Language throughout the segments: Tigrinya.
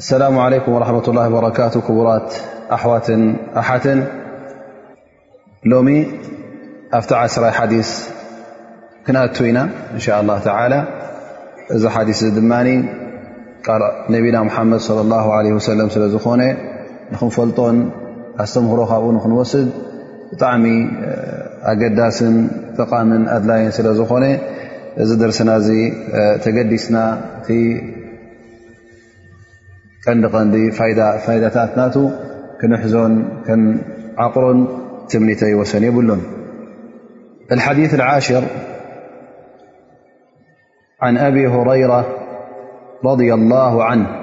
ኣሰላሙ ዓለይኩም ወረሕመቱላ በረካቱ ክቡራት ኣሕዋትን ኣሓትን ሎሚ ኣብቲ ዓስራይ ሓዲስ ክንኣቱ ኢና እንሻ ላ ተላ እዚ ሓዲስ እዚ ድማ ቃል ነቢና ሙሓመድ ለ ላ ለ ወሰለም ስለ ዝኾነ ንክንፈልጦን ኣስተምህሮ ካብኡ ንክንወስድ ብጣዕሚ ኣገዳስን ጠቓምን ኣድላይን ስለ ዝኾነ እዚ ደርስና እዚ ተገዲስና كنفائدتات ناتو كنحزن كن عقر تمنتي وسنيباللن الحديث العاشر عن أبي هريرة - رضي الله عنه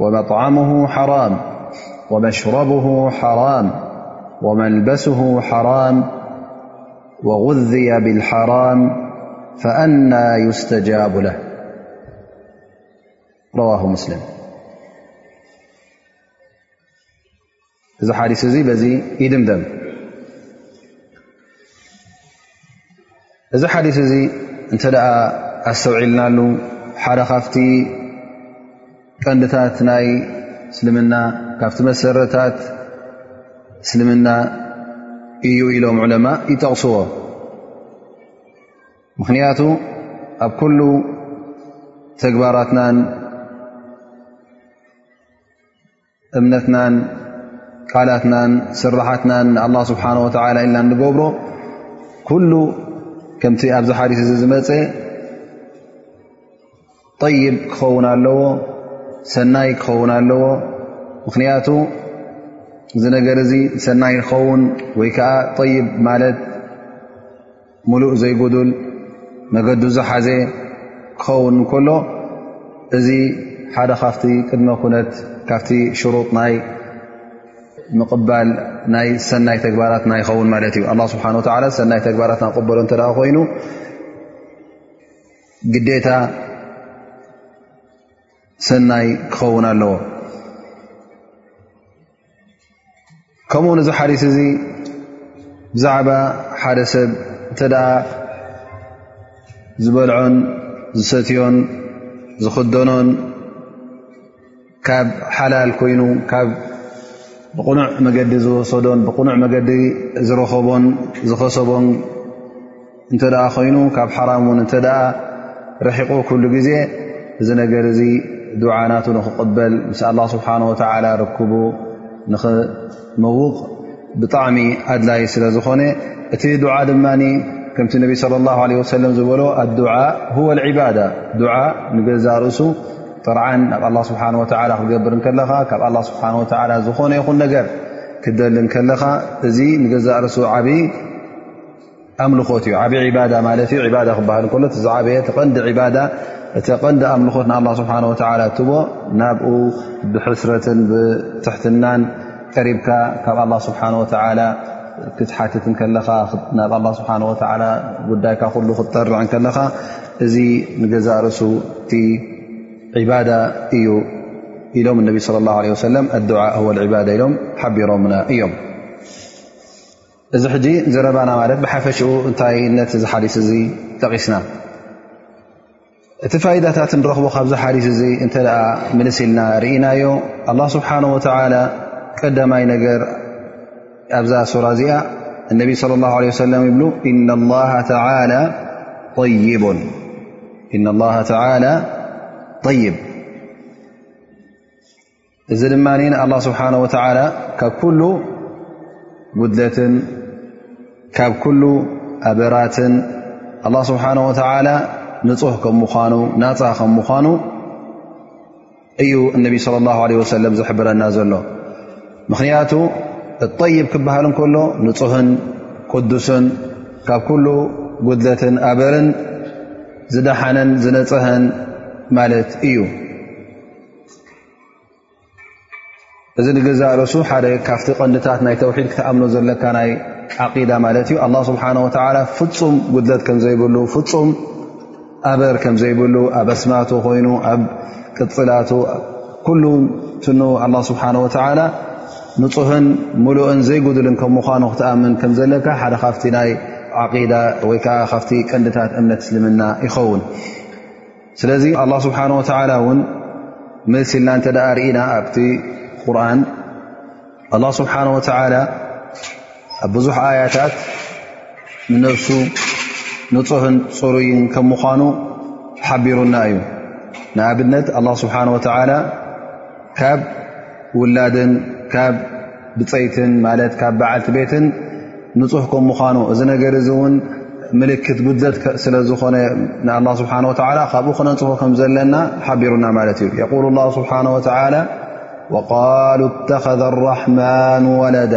ومطعمه حرام ومشربه حرام وملبسه حرام وغذي بالحرام فأنا يستجاب له رواه مسلم እዚ ሓዲስ እዚ በዚ ይድምደም። እዚ ሓዲስ እዚ እንተ ደኣ ኣስተውዒልናሉ ሓደ ካብቲ ቀንድታት ናይ እስልምና ካብቲ መሰረታት እስልምና እዩ ኢሎም ዑለማ ይጠቕስዎ። ምኽንያቱ ኣብ ኩሉ ተግባራትናን እምነትናን ቃላትናን ስራሓትናን ንኣላ ስብሓን ወተላ ኢልና እንገብሮ ኩሉ ከምቲ ኣብዚ ሓዲስ እዚ ዝመፀ ጠይብ ክኸውን ኣለዎ ሰናይ ክኸውን ኣለዎ ምኽንያቱ እዚ ነገር እዚ ሰናይ ይኸውን ወይ ከዓ ጠይብ ማለት ሙሉእ ዘይጉዱል መገዱ ዝሓዘ ክኸውን ከሎ እዚ ሓደ ካብቲ ቅድመ ኩነት ካብቲ ሽሩጥ ናይ ምቕባል ናይ ሰናይ ተግባራትና ይኸውን ማለት እዩ ኣላ ስብሓን ወላ ሰናይ ተግባራትና ክቕበሎ እተ ኮይኑ ግዴታ ሰናይ ክኸውን ኣለዎ ከምኡ ውን እዚ ሓዲስ እዚ ብዛዕባ ሓደ ሰብ እንተ ደኣ ዝበልዖን ዝሰትዮን ዝኽደኖን ካብ ሓላል ኮይኑ ካብ ብቕኑዕ መገዲ ዝወሰዶን ብቕኑዕ መገዲ ዝረኸቦን ዝኸሰቦን እንተ ኮይኑ ካብ ሓራም ን እተ ርሒቑ ኩሉ ግዜ እዚ ነገር እዚ ዱዓ ናቱ ንክቕበል ምስ ኣላ ስብሓን ወተላ ርክቡ ንኽመውቕ ብጣዕሚ ኣድላይ ስለ ዝኾነ እቲ ዱዓ ድማ ከምቲ ነቢ ለ ላ ለ ወሰለም ዝበሎ ኣዱዓ ወ ዕባዳ ዱዓ ንገዛ ርእሱ ጥርዓን ናብ ኣላ ስብሓን ወተላ ክትገብር ከለኻ ካብ ኣላ ስብሓን ወተላ ዝኾነ ይኹን ነገር ክደሊ ከለኻ እዚ ንገዛ ርእሱ ዓብዪ ኣምልኾት እዩ ዓብ ባዳ ማለት እዩ ባዳ ክበሃል ከሎ ዝዓበየ ቐንዲ ባዳ እቲ ቐንዲ ኣምልኾት ንኣ ስብሓ ወ ትቦ ናብኡ ብሕስረትን ብትሕትናን ቀሪብካ ካብ ኣላ ስብሓን ወተላ ክትሓትት ከለኻ ናብ ኣ ስብሓ ወ ጉዳይካ ኩሉ ክትጠርዕ ከለኻ እዚ ንገዛ ርእሱ እቲ ዒባዳ እዩ ኢሎም እነቢ ለ ላ ለ ወሰለም ኣዱዓ ወ ዒባዳ ኢሎም ሓቢሮምና እዮም እዚ ሕጂ ዘረባና ማለት ብሓፈሽኡ እንታይነት እዚ ሓዲስ እዚ ጠቒስና እቲ ፋይዳታት ንረኽቦ ካብዚ ሓዲስ እዚ እንተ ምልስ ኢልና ርኢናዮ ኣላ ስብሓን ወተላ ቀዳማይ ነገር ኣብዛ ሱራ እዚኣ እነቢ ለ ላ ለ ሰለም ይብሉ እና ላሃ ተላ ይብ እዚ ድማ ንኣላህ ስብሓን ወተዓላ ካብ ኩሉ ጉድለትን ካብ ኩሉ ኣበራትን ኣላ ስብሓን ወተዓላ ንፁህ ከም ምኳኑ ናፃ ከም ምኳኑ እዩ እነቢ ስለ ላሁ ለ ወሰለም ዝሕብረና ዘሎ ምኽንያቱ እጠይብ ክበሃል እንከሎ ንፁህን ቅዱስን ካብ ኩሉ ጉድለትን ኣበርን ዝደሓነን ዝነፅሀን ማለት እዩ እዚ ንገዛእ ርእሱ ሓደ ካብቲ ቀንድታት ናይ ተውሒድ ክትኣምኖ ዘለካ ናይ ዓቂዳ ማለት እዩ ኣላ ስብሓን ወተዓላ ፍፁም ጉድለት ከም ዘይብሉ ፍፁም ኣበር ከም ዘይብሉ ኣብ ኣስማቱ ኮይኑ ኣብ ቅፅላቱ ኩሉ ትኑ ኣላ ስብሓን ወተዓላ ንፁህን ሙሉእን ዘይጉድልን ከም ምኳኑ ክትኣምን ከም ዘለካ ሓደ ካብቲ ናይ ዓቂዳ ወይ ከዓ ካብቲ ቀንድታት እምነት እስልምና ይኸውን ስለዚ ኣላ ስብሓን ወተላ እውን መልሲ ኢልና እንተ ደኣ ርኢና ኣብቲ ቁርን ኣላ ስብሓን ወተላ ኣብ ብዙሕ ኣያታት ንነብሱ ንፁህን ፅሩይን ከም ምዃኑ ሓቢሩና እዩ ንኣብነት ኣላ ስብሓን ወተላ ካብ ውላድን ካብ ብፀይትን ማለት ካብ በዓልቲ ቤትን ንፁህ ከም ምዃኑ እዚ ነገር እዚ እውን ምልክት ጉድለት ስለ ዝኾነ ንኣላ ስብሓን ወተላ ካብኡ ክነንፅሆ ከም ዘለና ሓቢሩና ማለት እዩ የቁል ላ ስብሓን ወተላ ወቃሉ እተኸذ ራሕማኑ ወለዳ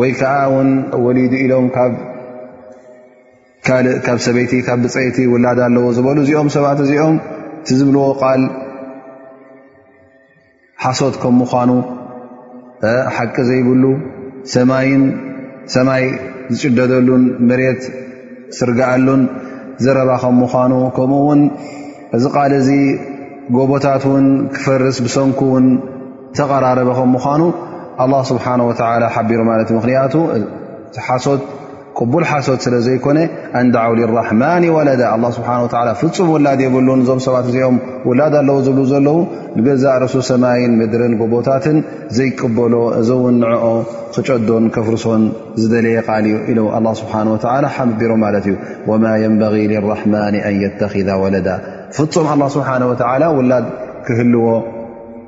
ወይ ከዓ ውን ወሊዱ ኢሎም ካብ ካልእ ካብ ሰበይቲ ካብ ብፀይቲ ውላድ ኣለዎ ዝበሉ እዚኦም ሰባት እዚኦም እቲ ዝብልዎ ቃል ሓሶት ከም ምኳኑ ሓቂ ዘይብሉ ሰማይን ሰማይ ዝጭደደሉን መሬት ስርግኣሉን ዘረባ ከም ምኳኑ ከምኡ ውን እዚ ቃል እዚ ጎቦታት ውን ክፈርስ ብሰንኩ ውን ተቐራረበ ከም ምዃኑ ኣላ ስብሓን ወተላ ሓቢሩ ማለት እዩ ምኽንያቱ ሓሶት ቅቡል ሓሶት ስለ ዘይኮነ ኣንዳዓው ራሕማን ወለዳ ኣ ስብሓ ወላ ፍፁም ውላድ የብሉን እዞም ሰባት እዚኦም ውላድ ኣለዉ ዝብሉ ዘለዉ ንገዛእ ርእሱ ሰማይን ምድርን ጎቦታትን ዘይቅበሎ እዚ እውን ንዕኦ ክጨዶን ከፍርሶን ዝደለየ ቃል እዩ ኢሉ ኣላ ስብሓ ወላ ሓቢሩ ማለት እዩ ወማ የንበغ ልራሕማን ኣን የተኪዛ ወለዳ ፍፁም ኣላ ስብሓን ወተላ ውላድ ክህልዎ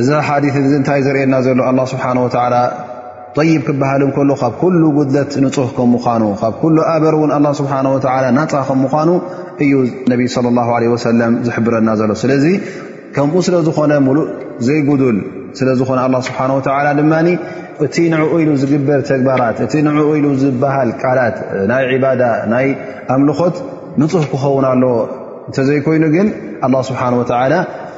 እዚ ሓዲት እዚ እንታይ ዘርእየና ዘሎ ኣላ ስብሓን ወተዓላ ጠይብ ክበሃል እንከሎ ካብ ኩሉ ጉድለት ንፁህ ከም ምዃኑ ካብ ኩሉ ኣበር እውን ኣላ ስብሓን ወተዓላ ናፃ ከም ምዃኑ እዩ ነቢይ ስለ ላ ለ ወሰለም ዝሕብረና ዘሎ ስለዚ ከምኡ ስለ ዝኾነ ሙሉእ ዘይጉዱል ስለ ዝኾነ ኣላ ስብሓን ወተዓላ ድማ እቲ ንዕኡ ኢሉ ዝግበር ተግባራት እቲ ንዕኡ ኢሉ ዝበሃል ቃላት ናይ ዒባዳ ናይ ኣምልኾት ንፁህ ክኸውን ኣሎ እንተዘይኮይኑ ግን ኣላ ስብሓን ወተዓላ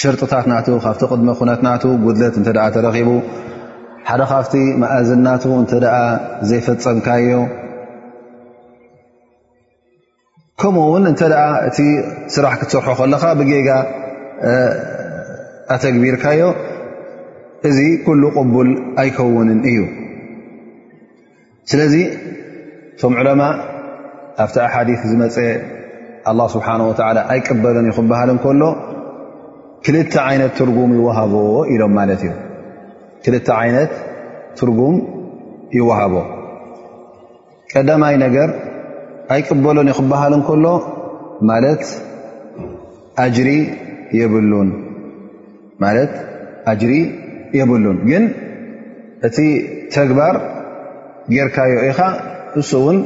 ሸርጥታት ናቱ ካብቲ ቅድመ ኩነት ናቱ ጉድለት እንተ ተረኺቡ ሓደ ካብቲ መእዝን ናቱ እንተ ዘይፈፀምካዮ ከምኡ እውን እንተ እቲ ስራሕ ክትሰርሖ ከለኻ ብጌጋ ኣተግቢርካዮ እዚ ኩሉ ቅቡል ኣይከውንን እዩ ስለዚ እቶም ዕለማ ኣብቲ ኣሓዲ ዝመፀ ኣላ ስብሓን ወላ ኣይቅበልን እዩ ክበሃል እንከሎ ክልተ ዓይነት ትርጉም ይወሃቦ ኢሎም ማለት እዩ ክልተ ዓይነት ትርጉም ይወሃቦ ቀዳማይ ነገር ኣይቅበሎን እዩ ክበሃል እንከሎ ማለት ኣጅሪ የብሉን ማለት ኣጅሪ የብሉን ግን እቲ ተግባር ጌርካዮ ኢኻ እሱ እውን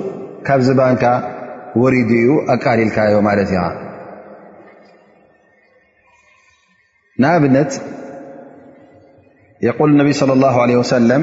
ካብ ዝባንካ ወሪዱ እዩ ኣቃሊልካዮ ማለት ኢኻ ንኣብነት የቁል ነቢ صለ ላه ለ ወሰለም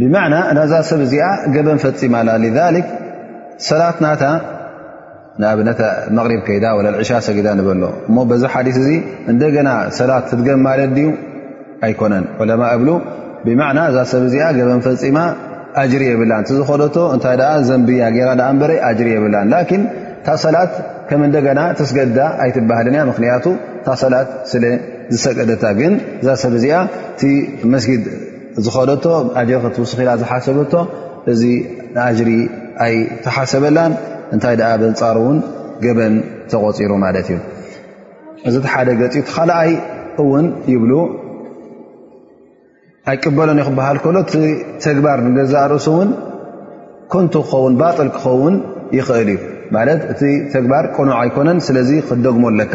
ብመዕና ናዛ ሰብ እዚኣ ገበን ፈፂማ ኣላ ሊዛሊክ ሰላት ናታ ንኣብነት መቕሪብ ከይዳ ወላ ዕሻ ሰጊዳ ንበሎ እሞ በዚ ሓዲስ እዚ እንደገና ሰላት ትድገም ማለት ድዩ ኣይኮነን ዑለማ እብሉ ብመዕና እዛ ሰብ እዚኣ ገበን ፈፂማ ኣጅሪ የብላን እቲዝኸደቶ እንታይ ደኣ ዘንብያ ገይራ ዳኣ እንበረ ኣጅሪ የብላን ላኪን እታ ሰላት ከም እንደገና ተስገዳ ኣይትበሃልን እያ ምክንያቱ እታ ሰላት ስለ ዝሰገደታ ግን እዛ ሰብ እዚኣ እቲ መስጊድ ዝኸደቶ ኣጅሪ ክትውስኽ ኢላ ዝሓሰበቶ እዚ ንኣጅሪ ኣይተሓሰበላን እንታይ ደኣ በንፃሩ እውን ገበን ተቖፂሩ ማለት እዩ እዚ እቲ ሓደ ገፂ እቲ ካልኣይ እውን ይብሉ ኣይቅበሎን ይክበሃል ከሎ እቲ ተግባር ንገዛእ ርእሱ እውን ኮንቱ ክኸውን ባጥል ክኸውን ይኽእል እዩ ማለት እቲ ተግባር ቅኑዕ ኣይኮነን ስለዚ ክትደግሞ ኣለካ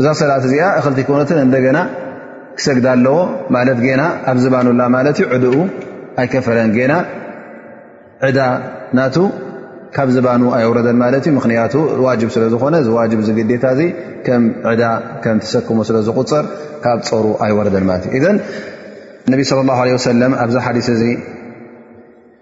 እዛ ሰላት እዚኣ እኽልቲ ኮነትን እንደገና ክሰግዳ ኣለዎ ማለት ጌና ኣብ ዝባኑላ ማለት እዩ ዕድኡ ኣይከፈለን ጌና ዕዳ ናቱ ካብ ዝባኑ ኣይወረደን ማለት እዩ ምኽንያቱ ዋጅብ ስለ ዝኾነ እዚ ዋጅብ እዚ ግዴታ እዚ ከም ዕዳ ከም ተሰክሙ ስለ ዝቁፅር ካብ ፀሩ ኣይወረደን ማለት እዩ እዘ ነቢ ስለ ላ ለ ወሰለም ኣብዚ ሓዲስ እዚ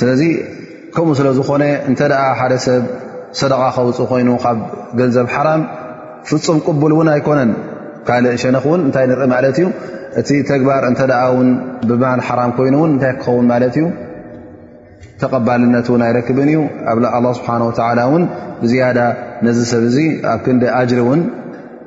ስለዚ ከምኡ ስለ ዝኾነ እንተ ሓደ ሰብ ሰደቓ ከውፅእ ኮይኑ ካብ ገንዘብ ሓራም ፍፁም ቅቡል እውን ኣይኮነን ካልእ ሸነኽ እውን እንታይ ንርኢ ማለት እዩ እቲ ተግባር እንተ ውን ብማል ሓራም ኮይኑ እውን እንታይ ክኸውን ማለት እዩ ተቐባልነት እውን ኣይረክብን እዩ ኣብ ኣላ ስብሓን ወተላ እውን ብዝያዳ ነዚ ሰብ እዚ ኣብ ክንዲ ኣጅሪ እውን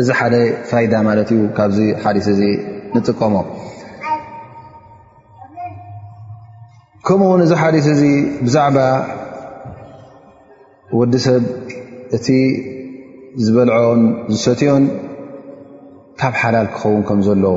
እዚ ሓደ ፋይዳ ማለት እዩ ካብዚ ሓዲስ እዚ ንጥቀሞ ከምኡ ውን እዚ ሓዲስ እዚ ብዛዕባ ወዲ ሰብ እቲ ዝበልዖን ዝሰትዮን ካብ ሓላል ክኸውን ከም ዘለዎ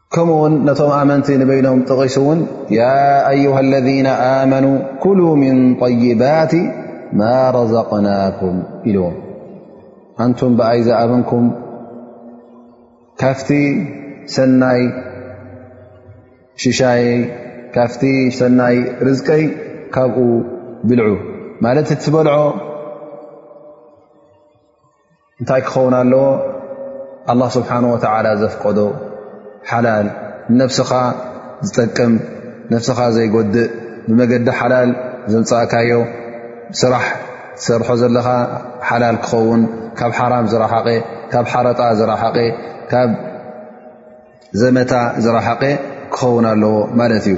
ከምኡ ውን ነቶም ኣመንቲ ንበይኖም ጠቒሱ እውን ያ ኣዩሃ ለذነ ኣመኑ ኩሉ ምን طይባት ማ ረዘቅናኩም ኢልዎም ኣንቱም ብኣይ ዝኣመንኩም ካፍቲ ሰናይ ሽሻይ ካፍቲ ሰናይ ርዝቀይ ካብኡ ብልዑ ማለት እትበልዖ እንታይ ክኸውን ኣለዎ ኣላ ስብሓን ወተላ ዘፍቀዶ ሓላል ንነብስኻ ዝጠቅም ነብስኻ ዘይጎድእ ብመገዲ ሓላል ዘምፃእካዮ ስራሕ ዝሰርሖ ዘለኻ ሓላል ክኸውን ካብ ሓራም ዝረሓቐ ካብ ሓረጣ ዝረሓቐ ካብ ዘመታ ዝረሓቐ ክኸውን ኣለዎ ማለት እዩ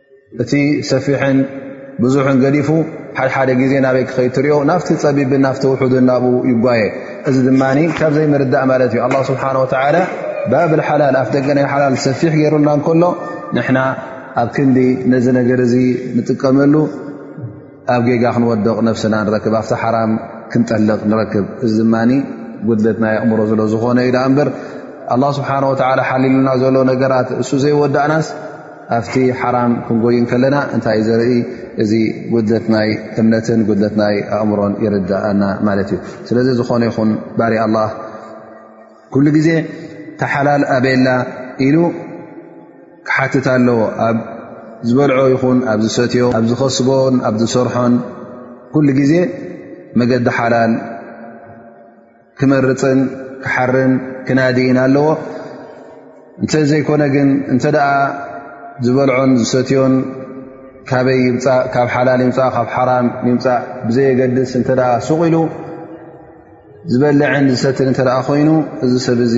እቲ ሰፊሕን ብዙሕን ገዲፉ ሓድሓደ ግዜ ናበይ ክኸይ ትሪኦ ናብቲ ፀቢብን ናብቲ ውሑድን ናብኡ ይጓየ እዚ ድማ ካብ ዘይምርዳእ ማለት እዩ ኣላ ስብሓን ወተላ ባብል ሓላል ኣፍ ደገ ናይ ሓላል ሰፊሕ ገይሩና እንከሎ ንሕና ኣብ ክንዲ ነዚ ነገር እዚ ንጥቀመሉ ኣብ ጌጋ ክንወድቕ ነብስና ንረክብ ኣብቲ ሓራም ክንጠልቕ ንረክብ እዚ ድማ ጉድለት ናይ ኣእምሮ ዝለ ዝኾነ እዩ ዳኣ እምበር ኣላ ስብሓን ወተላ ሓሊሉና ዘሎ ነገራት እሱ ዘይወዳእናስ ኣብቲ ሓራም ክንጎይ ከለና እንታይ ዘርኢ እዚ ጉድለት ናይ እምነትን ጉድለት ናይ ኣእምሮን ይርዳእና ማለት እዩ ስለዚ ዝኾነ ይኹን ባር ኣላ ኩሉ ግዜ ተሓላል ኣበላ ኢሉ ክሓትት ኣለዎ ኣብ ዝበልዖ ይኹን ኣብ ዝሰትዮ ኣብ ዝኸስቦን ኣብ ዝሰርሖን ኩሉ ግዜ መገዲ ሓላል ክመርፅን ክሓርን ክናድእን ኣለዎ እንተ ዘይኮነ ግን እንተ ደኣ ዝበልዖን ዝሰትዮን ካበይ ይምፃእ ካብ ሓላል ይምፃእ ካብ ሓራም ይምፃእ ብዘየገድስ እንተ ሱቕ ኢሉ ዝበልዕን ዝሰትን እተ ኮይኑ እዚ ሰብ እዚ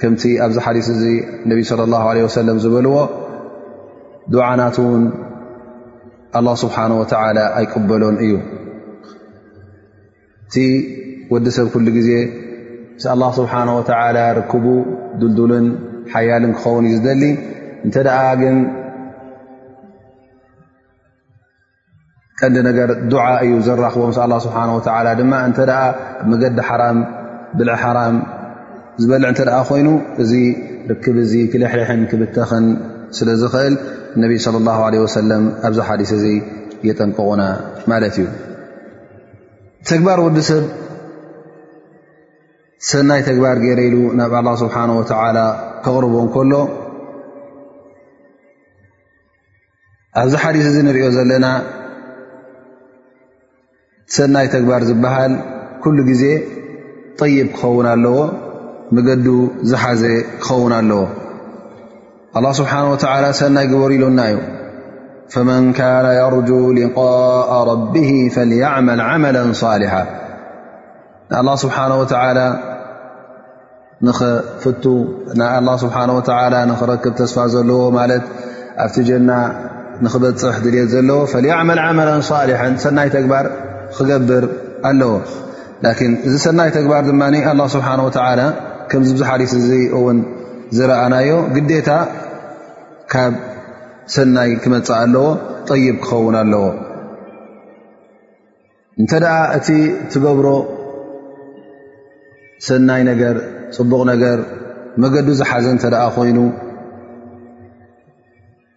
ከምቲ ኣብዚ ሓዲስ እዚ ነቢ صለ ላ ለ ወሰለም ዝበልዎ ድዓናት ውን ኣላ ስብሓን ወተላ ኣይቅበሎን እዩ እቲ ወዲ ሰብ ኩሉ ግዜ ምስ ኣላ ስብሓን ወተላ ርክቡ ድልዱልን ሓያልን ክኸውን እዩ ዝደሊ እንተ ግን ቀንዲ ነገር ዱዓ እዩ ዘራኽቦ ምስ ኣላ ስብሓን ወተላ ድማ እንተ መገዲ ሓራም ብልዒ ሓራም ዝበልዕ እንተ ኮይኑ እዚ ርክብ እዚ ክልሕልሕን ክብተኽን ስለ ዝኽእል እነቢ ስለ ላ ለ ወሰለም ኣብዚ ሓዲስ እዚ የጠንቀቑና ማለት እዩ ተግባር ወዲ ሰብ ሰናይ ተግባር ገይረ ኢሉ ናብ ኣላ ስብሓን ወተላ ከቕርቦ እንከሎ ኣብዚ ሓዲስ እዚ ንሪኦ ዘለና ሰናይ ተግባር ዝበሃል ኩሉ ግዜ ጠይብ ክኸውን ኣለዎ መገዱ ዝሓዘ ክኸውን ኣለዎ ኣላ ስብሓን ወተዓላ ሰናይ ግበሩ ኢሉና እዩ ፈመን ካነ የርጁ ሊቃء ረቢ ፈልያዕመል ዓመላ ሳሊሓ ንኣላ ስብሓን ወተዓላ ንኽፍቱ ንኣላ ስብሓን ወተላ ንኽረክብ ተስፋ ዘለዎ ማለት ኣብቲ ጀና ንኽበፅሕ ድልት ዘለዎ ፈሊኣዕመል ዓመላ ሳሊሐ ሰናይ ተግባር ክገብር ኣለዎ ላን እዚ ሰናይ ተግባር ድማ ኣላ ስብሓን ወተላ ከምዚ ብዙ ሓዲስ እዚ እውን ዝረኣናዮ ግዴታ ካብ ሰናይ ክመፅእ ኣለዎ ጠይብ ክኸውን ኣለዎ እንተ ደኣ እቲ ትገብሮ ሰናይ ነገር ፅቡቕ ነገር መገዱ ዝሓዘ እንተ ደኣ ኮይኑ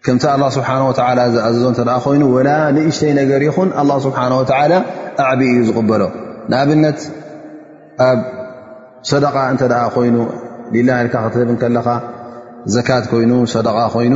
ከምቲ ኣላ ስብሓን ወተዓላ ዝኣዘዞ እንተ ደኣ ኮይኑ ወላ ንእሽተይ ነገር ይኹን ኣላ ስብሓን ወተዓላ ኣዕቢ እዩ ዝቕበሎ ንኣብነት ኣብ ሰደቃ እንተ ደኣ ኮይኑ ሊላ ኢልካ ክትህብ ከለኻ ዘካት ኮይኑ ሰደቃ ኮይኑ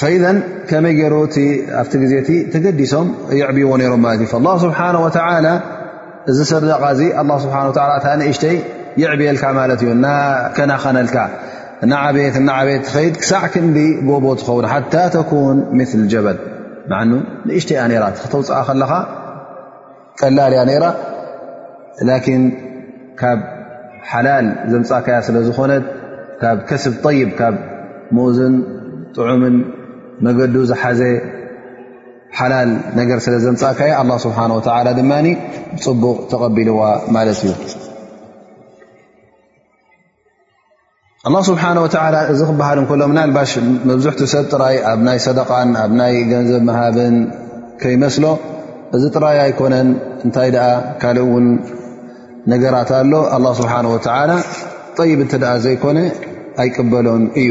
ፈኢዘን ከመይ ገይሩ እቲ ኣብቲ ግዜ እቲ ተገዲሶም የዕብዎ ነይሮም ማለት እዩ ላ ስብሓን ወተላ እዚ ሰደቃ እዚ ኣላ ስብሓ ላ እታ ንእሽተይ የዕብየልካ ማለት እዩ እናከናኸነልካ እናዓበየት እናዓበየት ትኸይድ ክሳዕ ክንዲ ጎቦ ትኸውን ሓታ ተኩን ምል ጀበል ዓ ንእሽተይ ኣ ነራ ተውፅኣ ከለኻ ቀላል እያ ነይራ ላኪን ካብ ሓላል ዘምፃካያ ስለ ዝኾነት ካብ ከስብ ጠይብ ካብ ምኡዝን ጥዑምን መገዱ ዝሓዘ ሓላል ነገር ስለ ዘምፃእካያ ኣላ ስብሓን ወተላ ድማ ፅቡቕ ተቐቢልዋ ማለት እዩ ኣላ ስብሓን ወተላ እዚ ክበሃል እንከሎ ምናልባሽ መብዝሕትኡ ሰብ ጥራይ ኣብ ናይ ሰደቃን ኣብ ናይ ገንዘብ መሃብን ከይመስሎ እዚ ጥራይ ኣይኮነን እንታይ ደኣ ካልእ እውን ነገራት ኣሎ ኣላ ስብሓን ወተላ ጠይብ እንተ ደኣ ዘይኮነ ኣይቅበሎን እዩ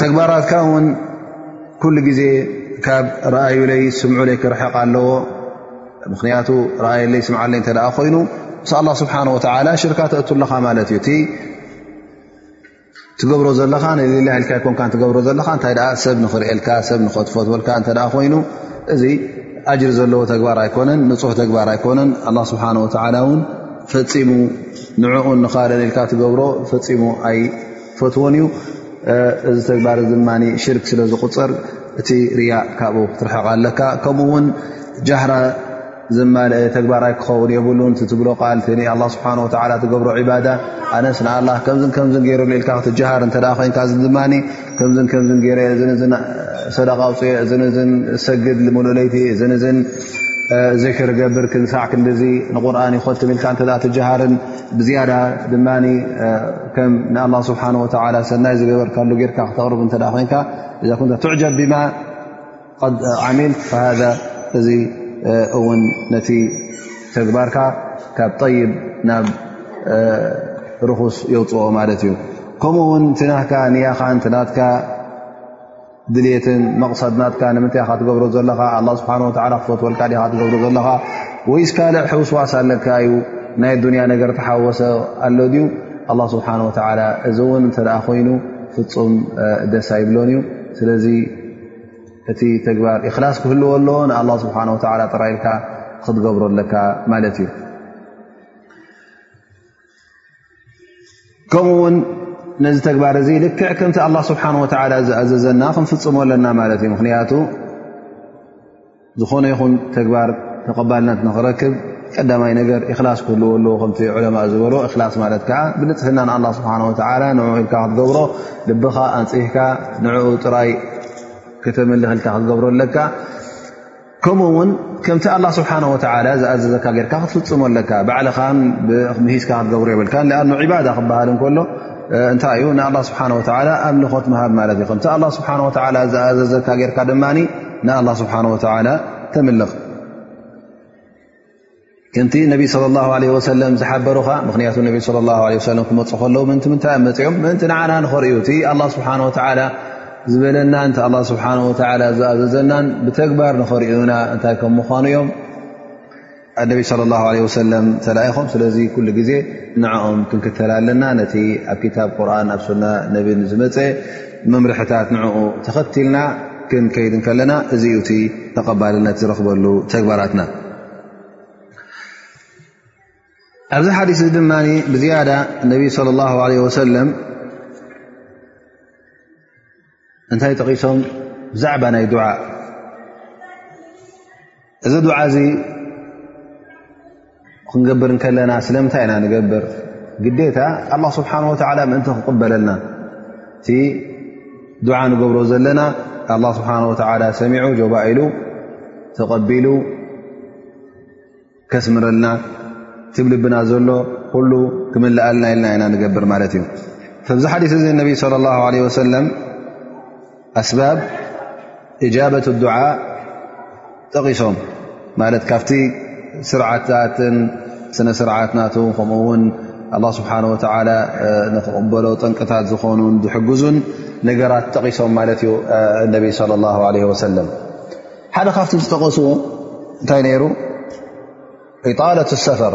ተግባራትካ እውን ኩሉ ግዜ ካብ ረኣዩለይ ስምዑለይ ክርሕቕ ኣለዎ ምኽንያቱ ረኣየለይ ስምዓለይ እተ ኮይኑ ምስ ኣላ ስብሓን ወተላ ሽርካ ተእቱ ኣለኻ ማለት እዩ እቲ ትገብሮ ዘለኻ ንሌላ ኢልካ ይኮንካ ትገብሮ ዘለኻ እንታይ ኣ ሰብ ንኽርእልካ ሰብ ንኸትፈትወልካ እተ ኮይኑ እዚ ኣጅር ዘለዎ ተግባር ኣይኮነን ንፁሕ ተግባር ኣይኮነን ኣላ ስብሓን ወተላ እውን ፈፂሙ ንዕኡን ንኻልእል ኢልካ ትገብሮ ፈፂሙ ኣይ ፈትዎን እዩ እዚ ተግባር ድማ ሽርክ ስለ ዝቁፅር እቲ ርያ ካብኡ ክትርሕቕ ኣለካ ከምኡ ውን ጃህራ ዘማለአ ተግባር ኣይ ክኸውን የብሉን ትብሎ ቃል ንኣላ ስብሓን ወላ ትገብሮ ዕባዳ ኣነስ ንኣላ ከምዝ ከምዝ ገይሩ ልኢልካ ክትጀሃር እተ ኮይንካ እዚ ድማ ከምዝ ከምዝ ገይረ እዝንዝን ሰደቃ ኣውፅኦ እዝንዝን ሰግድ ሙሉእ ለይቲ እዝንዝን ዚክር ገብር ክንሳዕ ክንዲዚ ንቁርን ይኸትም ኢልካ እተ ትጀሃርን ብዝያዳ ድማ ከም ንኣላ ስብሓን ወተላ ሰናይ ዝገበርካሉ ጌርካ ክተቕርብ እተ ኮንካ እዛ ኩንታ ትዕጀብ ብማ ቐድ ዓሚልት ሃ እዚ እውን ነቲ ተግባርካ ካብ ጠይብ ናብ ርኹስ የውፅኦ ማለት እዩ ከምኡ ውን ትናካ ንያኻን ትናትካ ድልትን መቕሰድ ናትካ ንምንታይ ካ ትገብሮ ዘለኻ ኣ ስብሓ ወ ክፈትወልካ ዲካ ትገብሮ ዘለኻ ወይስ ካልዕ ሕውስዋስ ኣለካ እዩ ናይ ኣዱንያ ነገር ተሓወሰ ኣሎ ድዩ ኣ ስብሓ ወ እዚ እውን እተ ኮይኑ ፍፁም ደስ ኣይብሎን እዩ ስለዚ እቲ ተግባር እክላስ ክህልዎ ኣለዎ ንኣ ስብሓ ወ ጥራይልካ ክትገብሮ ኣለካ ማለት እዩ ከምኡ ውን ነዚ ተግባር እዚ ልክዕ ከምቲ ኣላ ስብሓን ወተላ ዝኣዘዘና ክንፍፅሞ ኣለና ማለት እዩ ምክንያቱ ዝኾነ ይኹን ተግባር ተቐባልነት ንኽረክብ ቀዳማይ ነገር እክላስ ክህልዎ ኣለዎ ከምቲ ዕለማ ዝበሎ እክላስ ማለት ከዓ ብንፅህና ንኣላ ስብሓን ወተላ ን ኢልካ ክትገብሮ ልብኻ ኣንፅህካ ንኡ ጥራይ ከተምልኽ ኢልካ ክትገብሮ ኣለካ ከምኡ ውን ከምቲ ኣላ ስብሓን ወተላ ዝኣዘዘካ ጌርካ ክትፍፅሞ ኣለካ ባዕልኻ ምሂዝካ ክትገብሩ የብልካ ኣ ዕባዳ ክበሃል እንከሎ እንታይ እዩ ንኣላ ስብሓን ወተላ ኣምልኾት ምሃብ ማለት እዩ ከምቲ ኣላ ስብሓን ወተላ ዝኣዘዘካ ጌርካ ድማ ንኣላ ስብሓን ወተላ ተምልኽ ከምቲ ነቢ صለ ላ ለ ወሰለም ዝሓበሩኻ ምክንያቱ ነቢ ለ ላ ሰለም ክመፁ ከለዉ ምእንቲ ምንታይ እ መፅኦም ምእንቲ ንዓና ንኸርእዩ እቲ ኣላ ስብሓን ወተላ ዝበለና እን ኣላ ስብሓን ወላ ዝኣዘዘናን ብተግባር ንኸርእዩና እንታይ ከም ምኳኑ እዮም ኣነቢ ለ ላ ለ ወሰለም ተላኢኹም ስለዚ ኩሉ ግዜ ንዕኦም ክንክተል ኣለና ነቲ ኣብ ክታብ ቁርን ኣብ ሱና ነብን ዝመፀ መምርሕታት ንኡ ተኸትልና ክንከይድ ከለና እዚ ዩ እቲ ተቐባልነት ዝረኽበሉ ተግባራትና ኣብዚ ሓዲስ እዚ ድማ ብዝያዳ እነቢይ ስለ ላ ለ ወሰለም እንታይ ጠቒሶም ብዛዕባ ናይ ድዓ እዚ ድዓ እዚ ክንገብር ከለና ስለምንታይ ኢና ንገብር ግዴታ ኣላ ስብሓን ወተላ ምእንቲ ክቕበለልና ዱዓ ንገብሮ ዘለና ኣላ ስብሓን ወተዓላ ሰሚዑ ጆባ ኢሉ ተቐቢሉ ከስምረልና ትብልብና ዘሎ ኩሉ ክምልኣልና ኢልና ኢና ንገብር ማለት እዩ ካብዚ ሓዲስ እዚ ነቢይ ለ ላ ለ ወሰለም ኣስባብ እጃበት ዱዓ ጠቒሶም ማለት ካብቲ ስርዓታትን ስነ ስርዓት ናቱ ከምኡ ውን ኣላ ስብሓን ወተላ ንክቕበሎ ጠንቅታት ዝኾኑን ዝሕግዙን ነገራት ጠቒሶም ማለት እዩ ነቢ ለ ላ ለ ወሰለም ሓደ ካብቲ ዝጠቐሱ እንታይ ነይሩ ኢጣለት ሰፈር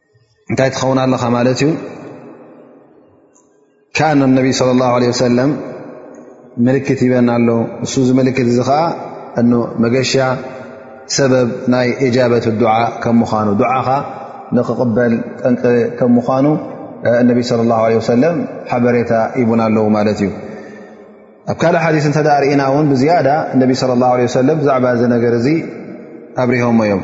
እንታይ ትኸውን ኣለኻ ማለት እዩ ካን ነቢ صለ ላ ለ ሰለም ምልክት ይበና ኣሎ እሱ ዚ ምልክት እዚ ከዓ እ መገሻ ሰበብ ናይ እጃበት ዱዓ ከም ምዃኑ ዱዓኻ ንክቕበል ጠንቂ ከም ምዃኑ እነቢ ለ ላ ለ ሰለም ሓበሬታ ይቡና ኣለዉ ማለት እዩ ኣብ ካልእ ሓዲስ እንተ ርእና እውን ብዝያዳ እነቢ ለ ላ ለ ሰለም ብዛዕባ እዚ ነገር እዚ ኣብሪሆሞ እዮም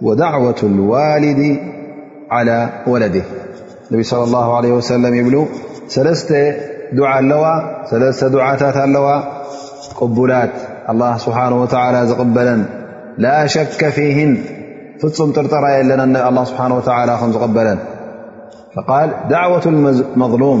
ودعوة الوالد على ولده النبي صلى الله عليه وسلم يبلو سلست دعا اللوى سلست دعاتا اللوى بلات الله سبحانه وتعالى ذ قبلا لا شك في هن فم طرطريالله سبحانه وتعالى خم قبلا ዳة መሉም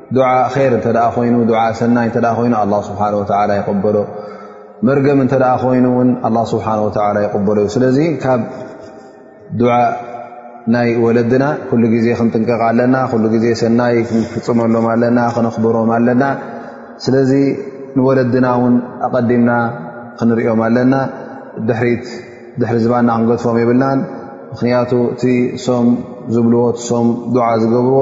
ዱዓ ር እተ ኮይኑ ዓ ሰናይ እተ ኮይኑ ኣ ስብሓ ላ ይቕበሎ መርገም እንተ ኮይኑ እውን ኣላ ስብሓን ወተላ ይቕበሎ እዩ ስለዚ ካብ ዱዓ ናይ ወለድና ኩሉ ግዜ ክንጥንቀቕ ኣለና ኩሉ ግዜ ሰናይ ክንፍፅመሎም ኣለና ክነኽብሮም ኣለና ስለዚ ንወለድና እውን ኣቐዲምና ክንሪኦም ኣለና ድሕሪት ድሕሪ ዝባና ክንገድፎም የብልናን ምኽንያቱ እቲ ሶም ዝብልዎ ሶም ዱዓ ዝገብርዎ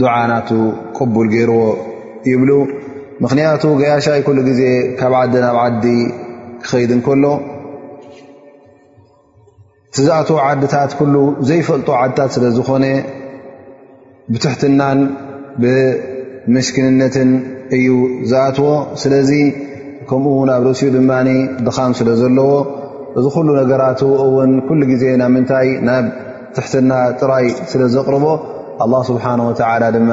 ዱዓ ናቱ ቅቡል ገይርዎ ይብሉ ምኽንያቱ ገያሻይ ኩሉ ግዜ ካብ ዓዲ ናብ ዓዲ ክኸይድ እንከሎ ትዝኣት ዓድታት ኩሉ ዘይፈልጡ ዓድታት ስለ ዝኾነ ብትሕትናን ብምሽክንነትን እዩ ዝኣትዎ ስለዚ ከምኡ ውን ኣብ ርእሲኡ ድማ ድኻም ስለ ዘለዎ እዚ ኩሉ ነገራቱ እውን ኩሉ ግዜ ናብ ምንታይ ናብ ትሕትና ጥራይ ስለ ዘቕርቦ ኣላ ስብሓን ወተዓላ ድማ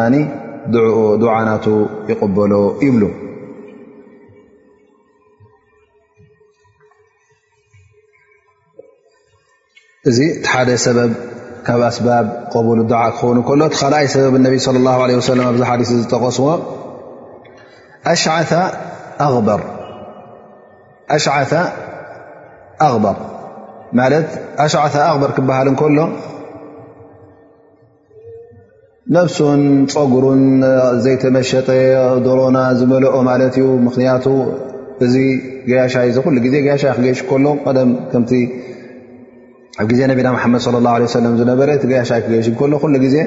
ዱዓናቱ ይቕበሎ ይብሉ እዚ እቲ ሓደ ሰበብ ካብ ኣስባብ ቀቡል ዱዓ ክኸውን ከሎ እቲ ካልኣይ ሰበብ ነቢ ለ ላ ለ ሰለ ኣብዚ ሓዲስ ዝጠቐስዎ ኣሽዓታ ኣኽበር ኣሽዓተ ኣኽበር ማለት ኣሽዓተ ኣኽበር ክበሃል እንከሎ ነብሱን ፀጉሩን ዘይተመሸጠ ዶሮና ዝመልኦ ማለት እዩ ምኽንያቱ እዚ ገያሻይ እዚ ኩሉ ግዜ ገያሻይ ክገይሽ ከሎ ቀደም ከምቲ ኣብ ግዜ ነቢና መሓመድ ለ ላ ለ ሰለም ዝነበረ እቲ ገያሻይ ክገይሽ ከሎ ኩሉ ግዜ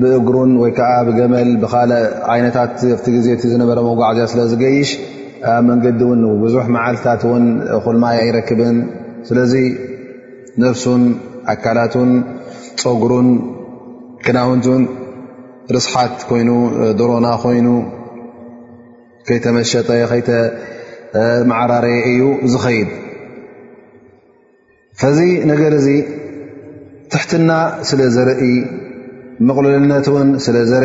ብእግሩን ወይ ከዓ ብገመል ብካልእ ዓይነታት ኣብቲ ግዜ እቲ ዝነበረ መጓዕዝያ ስለ ዝገይሽ ኣብ መንገዲ እውን ብዙሕ መዓልትታት እውን ኩልማይ ኣይረክብን ስለዚ ነፍሱን ኣካላቱን ፀጉሩን ክዳውንቱን ርስሓት ኮይኑ ድሮና ኮይኑ ከይተመሸጠ ከይተመዓራረየ እዩ ዝኸይድ فዚ نر تحتن ل زر مقللنت ل زر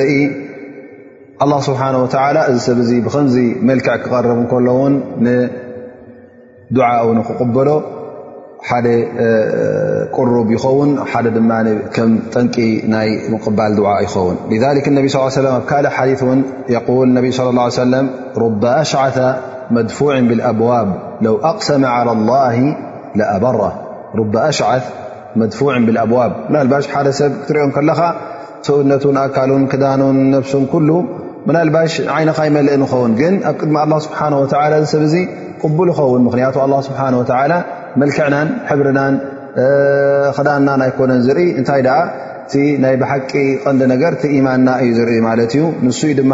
الله سبحانه وتعلى س بم ملكع قرب كلن ندعء قبل ح قرب ين ጠن قبل دع يون لذلك الني صلى ا م كل حدث يول ان صلى الله عيه سلم رب أشعث مدفوع بالأبواب لو أقسم على الله ለኣበራ ሩበ ኣሽዓት መድፉዕ ብልኣብዋብ ምናልባሽ ሓደ ሰብ ክትሪኦ ከለኻ ሰውነቱን ኣካሉን ክዳኑን ነብሱን ኩሉ ምናልባሽ ዓይነኻ ይመልእን ይኸውን ግን ኣብ ቅድሚ ኣላ ስብሓን ወተላ እዚ ሰብ እዚ ቅቡል ይኸውን ምኽንያቱ ኣላ ስብሓን ወተላ መልክዕናን ሕብርናን ክዳንናን ኣይኮነን ዝርኢ እንታይ ደኣ እቲ ናይ ብሓቂ ቐንዲ ነገር እቲ ኢማንና እዩ ዝርኢ ማለት እዩ ንሱዩ ድማ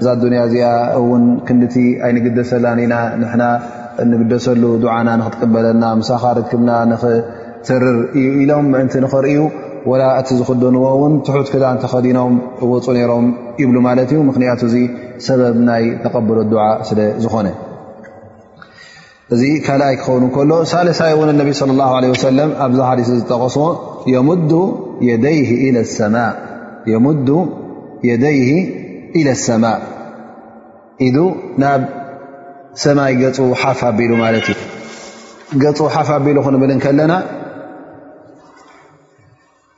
እዛ ኣዱንያ እዚኣ እውን ክንድቲ ኣይንግደሰላን ኢና ንሕና እንግደሰሉ ዱዓና ንክትቅበለና ምሳኻ ርክብና ንኽትርር እዩ ኢሎም ምእንቲ ንኽርእዩ ወላ እቲ ዝኽደንዎ እውን ትሑት ክዳን ተኸዲኖም እወፁ ነይሮም ይብሉ ማለት እዩ ምኽንያቱ እዙ ሰበብ ናይ ተቐበሎ ዱዓ ስለ ዝኾነ እዚ ካልኣይ ክኸውን ከሎ ሳልሳይ እውን ነቢ صለ ላه ለ ወሰለም ኣብዚ ሓዲስ ዝጠቐስዎ የሙዱ የደይህ ኢለ ሰማእ ኢዱ ናብ ሰማይ ገፁ ሓፍ ኣቢሉ ማለት እዩ ገፁ ሓፍ ኣቢሉ ክንብል ከለና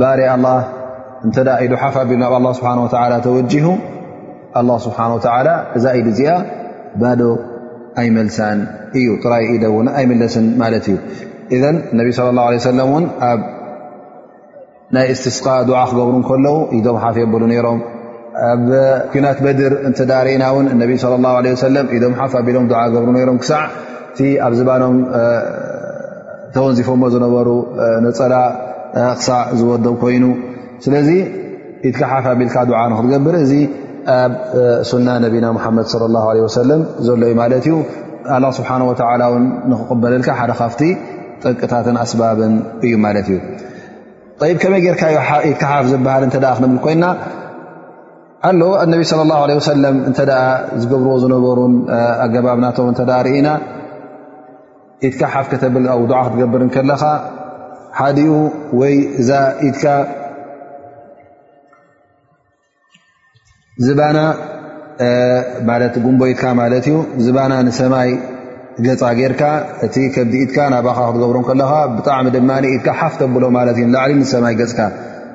ባር ኣላ እንተ ኢዱ ሓፍ ኣቢሉ ናብ ኣላ ስብሓን ወተላ ተወጅሁ ኣላ ስብሓን ወተላ እዛ ኢድ እዚኣ ባዶ ኣይመልሳን እዩ ጥራይ ኢደ እውን ኣይምለስን ማለት እዩ እዘን ነቢ ስለ ላ ለ ሰለም እውን ኣብ ናይ እስትስቃ ድዓ ክገብሩ ከለዉ ኢዶም ሓፍ የብሉ ነይሮም ኣብ ኩናት በድር እንተ ርእና እውን እነቢ ለ ላ ለ ሰለም ኢዶም ሓፍ ኣቢሎም ድዓ ገብሩ ነይሮም ክሳዕ እቲ ኣብ ዝባኖም ተወንዚፎሞ ዝነበሩ ነፀላ ክሳዕ ዝወደብ ኮይኑ ስለዚ ኢትካ ሓፍ ኣቢልካ ዱዓ ንክትገብር እዚ ኣብ ሱና ነቢና ሙሓመድ ለ ላ ለ ወሰለም ዘሎ ዩ ማለት እዩ ኣላ ስብሓን ወተላ ውን ንክቕበለልካ ሓደ ካብቲ ጠቅታትን ኣስባብን እዩ ማለት እዩ ይ ከመይ ጌርካዩ ኢትካ ሓፍ ዝበሃል እተ ክንብል ኮይና ኣሎ ኣነቢ ስለ ላ ለ ወሰለም እንተ ዝገብርዎ ዝነበሩን ኣገባብ ናቶም እተ ርኢና ኢድካ ሓፍ ከተብል ኣ ዱዓ ክትገብር እንከለኻ ሓዲኡ ወይ እዛ ኢድካ ዝባና ማለት ጉንቦ ኢድካ ማለት እዩ ዝባና ንሰማይ ገፃ ጌርካ እቲ ከብዲ ኢድካ ናባኻ ክትገብሮ ከለኻ ብጣዕሚ ድማ ኢድካ ሓፍ ተብሎ ማለት እዩ ንላዕሊ ንሰማይ ገፅካ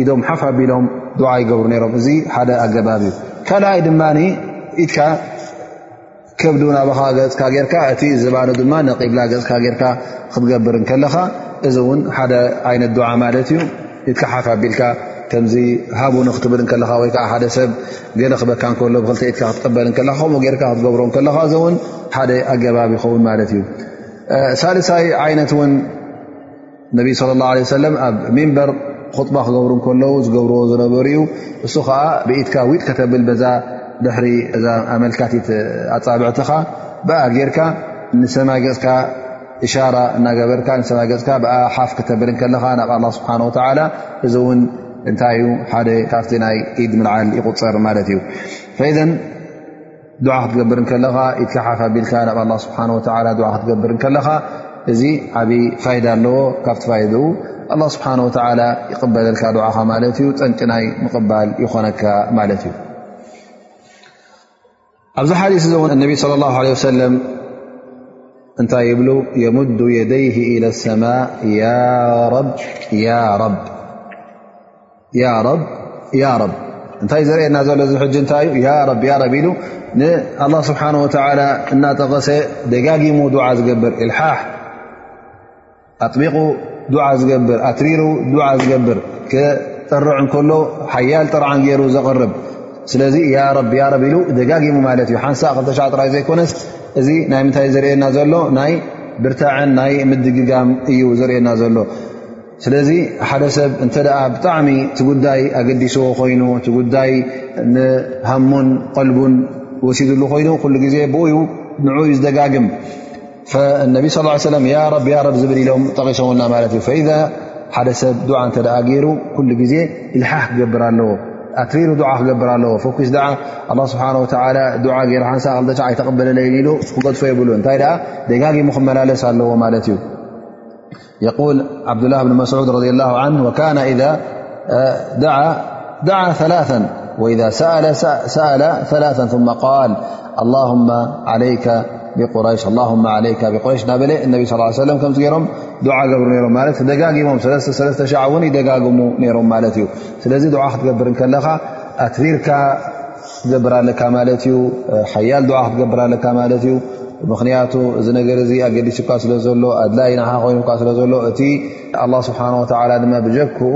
ኢዶም ሓፍ ኣቢሎም ዱዓ ይገብሩ ነይሮም እዚ ሓደ ኣገባብ እዩ ካልኣይ ድማ ኢትካ ከብዱ ናባኻ ገፅካ ጌርካ እቲ ዝባኑ ድማ ንቂብላ ገፅካ ጌርካ ክትገብር ከለኻ እዚ እውን ሓደ ዓይነት ዱዓ ማለት እዩ ኢትካ ሓፍ ኣቢልካ ከምዚ ሃቡ ንክትብል ከለኻ ወይ ከዓ ሓደ ሰብ ገለ ክበካ ከሎ ብክልተ ኢትካ ክትቀበል ከለካ ከምኡ ጌርካ ክትገብሮ ከለኻ እዚ እውን ሓደ ኣገባብ ይኸውን ማለት እዩ ሳልሳይ ዓይነት እውን ነቢ صለ ላه ለ ሰለም ኣብ ሚንበር ኹጥባ ክገብሩ ከለዉ ዝገብርዎ ዝነበሩ እዩ እሱ ከዓ ብኢትካ ዊጥ ከተብል በዛ ድሕሪ እዛ ኣመልካቲት ኣፃብዕትኻ ብኣ ጌርካ ንሰማይ ገፅካ እሻራ እናገበርካ ንሰማይ ገፅካ ብኣ ሓፍ ክተብል ከለኻ ናብ ኣላ ስብሓን ወተዓላ እዚ እውን እንታይ እዩ ሓደ ካብቲ ናይ ኢድ ምልዓል ይቁፀር ማለት እዩ ፈዘን ዱዓ ክትገብር ከለኻ ኢትካ ሓፍ ኣቢልካ ናብ ኣላ ስብሓን ወተላ ዱዓ ክትገብር ከለኻ እዚ ዓብዪ ፋይዳ ኣለዎ ካብቲ ፋይድኡ ኣላ ስብሓን ወተላ ይቕበለልካ ዱዓኻ ማለት እዩ ጠንቂ ናይ ምቕባል ይኾነካ ማለት እዩ ኣብዚ ሓዲስ እዚ እውን እነቢ ስለ ላሁ ለ ወሰለም እንታይ ይብሉ የሙዱ የደይህ ኢለ ሰማ ያ ረብ ያ ረብ ያረብ እንታይ ዘርእየና ዘሎ እዚ ሕጂ እንታይ እዩ ያረብ ያረብ ኢሉ ንኣላ ስብሓን ወተላ እናጠቐሰ ደጋጊሙ ዱዓ ዝገብር ኢልሓሕ ኣጥቢቑ ዱዓ ዝገብር ኣትሪሩ ዱዓ ዝገብር ክጥርዕ እንከሎ ሓያል ጥርዓን ገይሩ ዘቕርብ ስለዚ ያረብ ያረብ ኢሉ ደጋጊሙ ማለት እዩ ሓንሳ ክተሻ ጥራይ ዘይኮነስ እዚ ናይ ምንታይ ዘርእየና ዘሎ ናይ ብርታዕን ናይ ምድግጋም እዩ ዘርእየና ዘሎ ስለዚ ሓደ ሰብ እንተ ብጣዕሚ እቲ ጉዳይ ኣገዲስዎ ኮይኑ እቲ ጉዳይ ንሃሙን ቀልቡን ወሲድሉ ኮይኑ ኩሉ ግዜ ብኡዩ ንኡ ዩ ዝደጋግም ነቢ ስ ሰለ ያረብ ያረብ ዝብል ኢሎም ጠቂሶውና ማለት እዩ ፈኢዛ ሓደ ሰብ ዱዓ እንተ ገይሩ ኩሉ ግዜ ኢልሓሕ ክገብር ኣለዎ ኣትሪሩ ዱዓ ክገብር ኣለዎ ፎኪስ ድዓ ኣላ ስብሓን ወተላ ዱዓ ገይሩ ሓንሳ ክልተሻ ኣይተቐበለለይ ኢሉ ክገድፎ የብሉ እንታይ ደኣ ደጋጊሙ ክመላለስ ኣለዎ ማለት እዩ يقول عبدالله بن مسعود رضي الله عنه وكان دعىوإذا سأل ثلاثا ثم قال اللهم عليك بقاللهم عليك بقري بل النبي صلى اله عليه وسم مرم دع جرا م دامم لل شعون يدام رم مات لذ دع تقبرل أكثيرك ክትገብር ኣለካ ማለት እዩ ሓያል ድዓ ክትገብር ኣለካ ማለት እዩ ምክንያቱ እዚ ነገር እዚ ኣገዲሲ እኳ ስለ ዘሎ ኣድላይ ንዓ ኮይኑ እ ስለ ዘሎ እቲ ኣላ ስብሓን ወተላ ድማ ብጀክኡ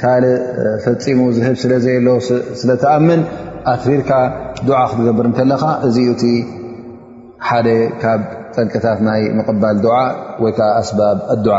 ካልእ ፈፂሙ ዝህብ ስለ ዘየሎ ስለተኣምን ኣትሪርካ ድዓ ክትገብር እንከለኻ እዚ እዩ እቲ ሓደ ካብ ጠንቅታት ናይ ምቕባል ድዓ ወይከዓ ኣስባብ ኣድዓ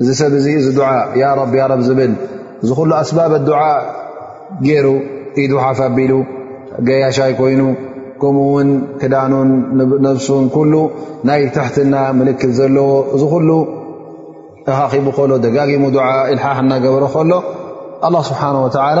እዚ ሰብ እዚ እዚ ዱዓ ያ ረብ ያ ረብ ዝብል እዚ ኩሉ ኣስባብ ኣዱዓ ገይሩ ኢዱ ሓፍ ኣቢሉ ገያሻይ ኮይኑ ከምኡ ውን ክዳኑን ነብሱን ኩሉ ናይ ትሕትና ምልክት ዘለዎ እዚ ኩሉ ተኻኺቡ ከሎ ደጋጊሙ ዱዓ ኢልሓሕ እናገበረ ከሎ ኣላ ስብሓን ወተዓላ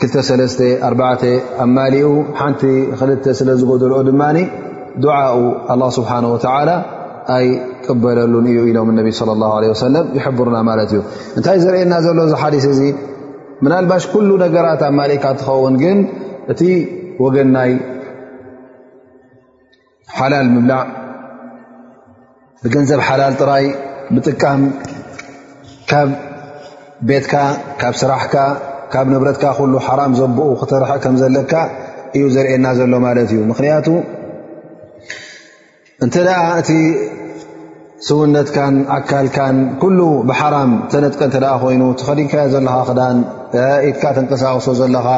ክልተ ሰለስተ ኣርባዕተ ኣማሊኡ ሓንቲ ክልተ ስለ ዝጎደልኦ ድማ ዱዓኡ ኣላ ስብሓን ወተዓላ ኣይቅበለሉን እዩ ኢሎም ነቢ ለ ላ ለ ወሰለም ይሕብሩና ማለት እዩ እንታይ ዘርእየና ዘሎ እዚ ሓዲስ እዚ ምናልባሽ ኩሉ ነገራት ኣማሊእካ ትኸውን ግን እቲ ወገናይ ሓላል ምብላዕ ብገንዘብ ሓላል ጥራይ ምጥቃም ካብ ቤትካ ካብ ስራሕካ ካብ ንብረትካ ኩሉ ሓራም ዘብኡ ክተርሐ ከም ዘለካ እዩ ዘርእየና ዘሎ ማለት እዩ ምክንያቱ እንተ እቲ ስውነትካን ኣካልካን ኩሉ ብሓራም ተነጥቀ እተ ኮይኑ ተኸዲንካዮ ዘለኻ ክዳን ኢትካ ተንቀሳቕሶ ዘለኻ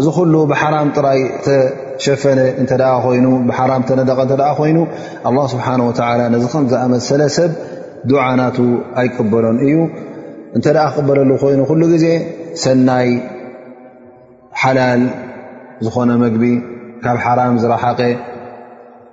እዚ ኩሉ ብሓራም ጥራይ ተሸፈነ እተ ኮይኑ ብሓራም ተነደቐ እተ ኮይኑ ኣላ ስብሓን ወላ ነዚ ከም ዝኣመሰለ ሰብ ዱዓናቱ ኣይቀበሎን እዩ እንተ ክቅበለሉ ኮይኑ ኩሉ ግዜ ሰናይ ሓላል ዝኾነ መግቢ ካብ ሓራም ዝረሓቐ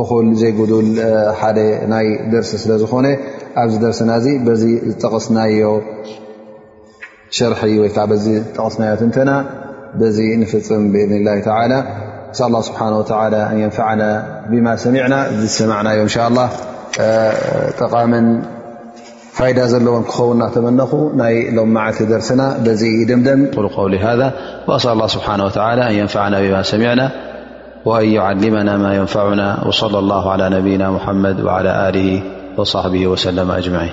እኹል ዘይጉዱል ሓደ ናይ ደርሲ ስለ ዝኾነ ኣብዚ ደርስና እዚ በዚ ዝጠቕስናዮ ሸርሒ ወይ ከዓ በዚ ዝጠቕስናዮ ትንተና በዚ ንፍፅም ብእድኒ ላ ተላ ስ ላ ስብሓን ወተላ ኣን የንፈዓና ብማ ሰሚዕና ዝሰማዕናዮ እንሻ ላ ጠቓምን فايدة زلو كخو نتمنخ ني لممعلت درسنا بز دمدم قل قول هذا وأسأل الله سبحانه وتعالى أن ينفعنا بما سمعنا وأن يعلمنا ما ينفعنا وصلى الله على نبينا محمد وعلى آله وصحبه وسلم أجمعين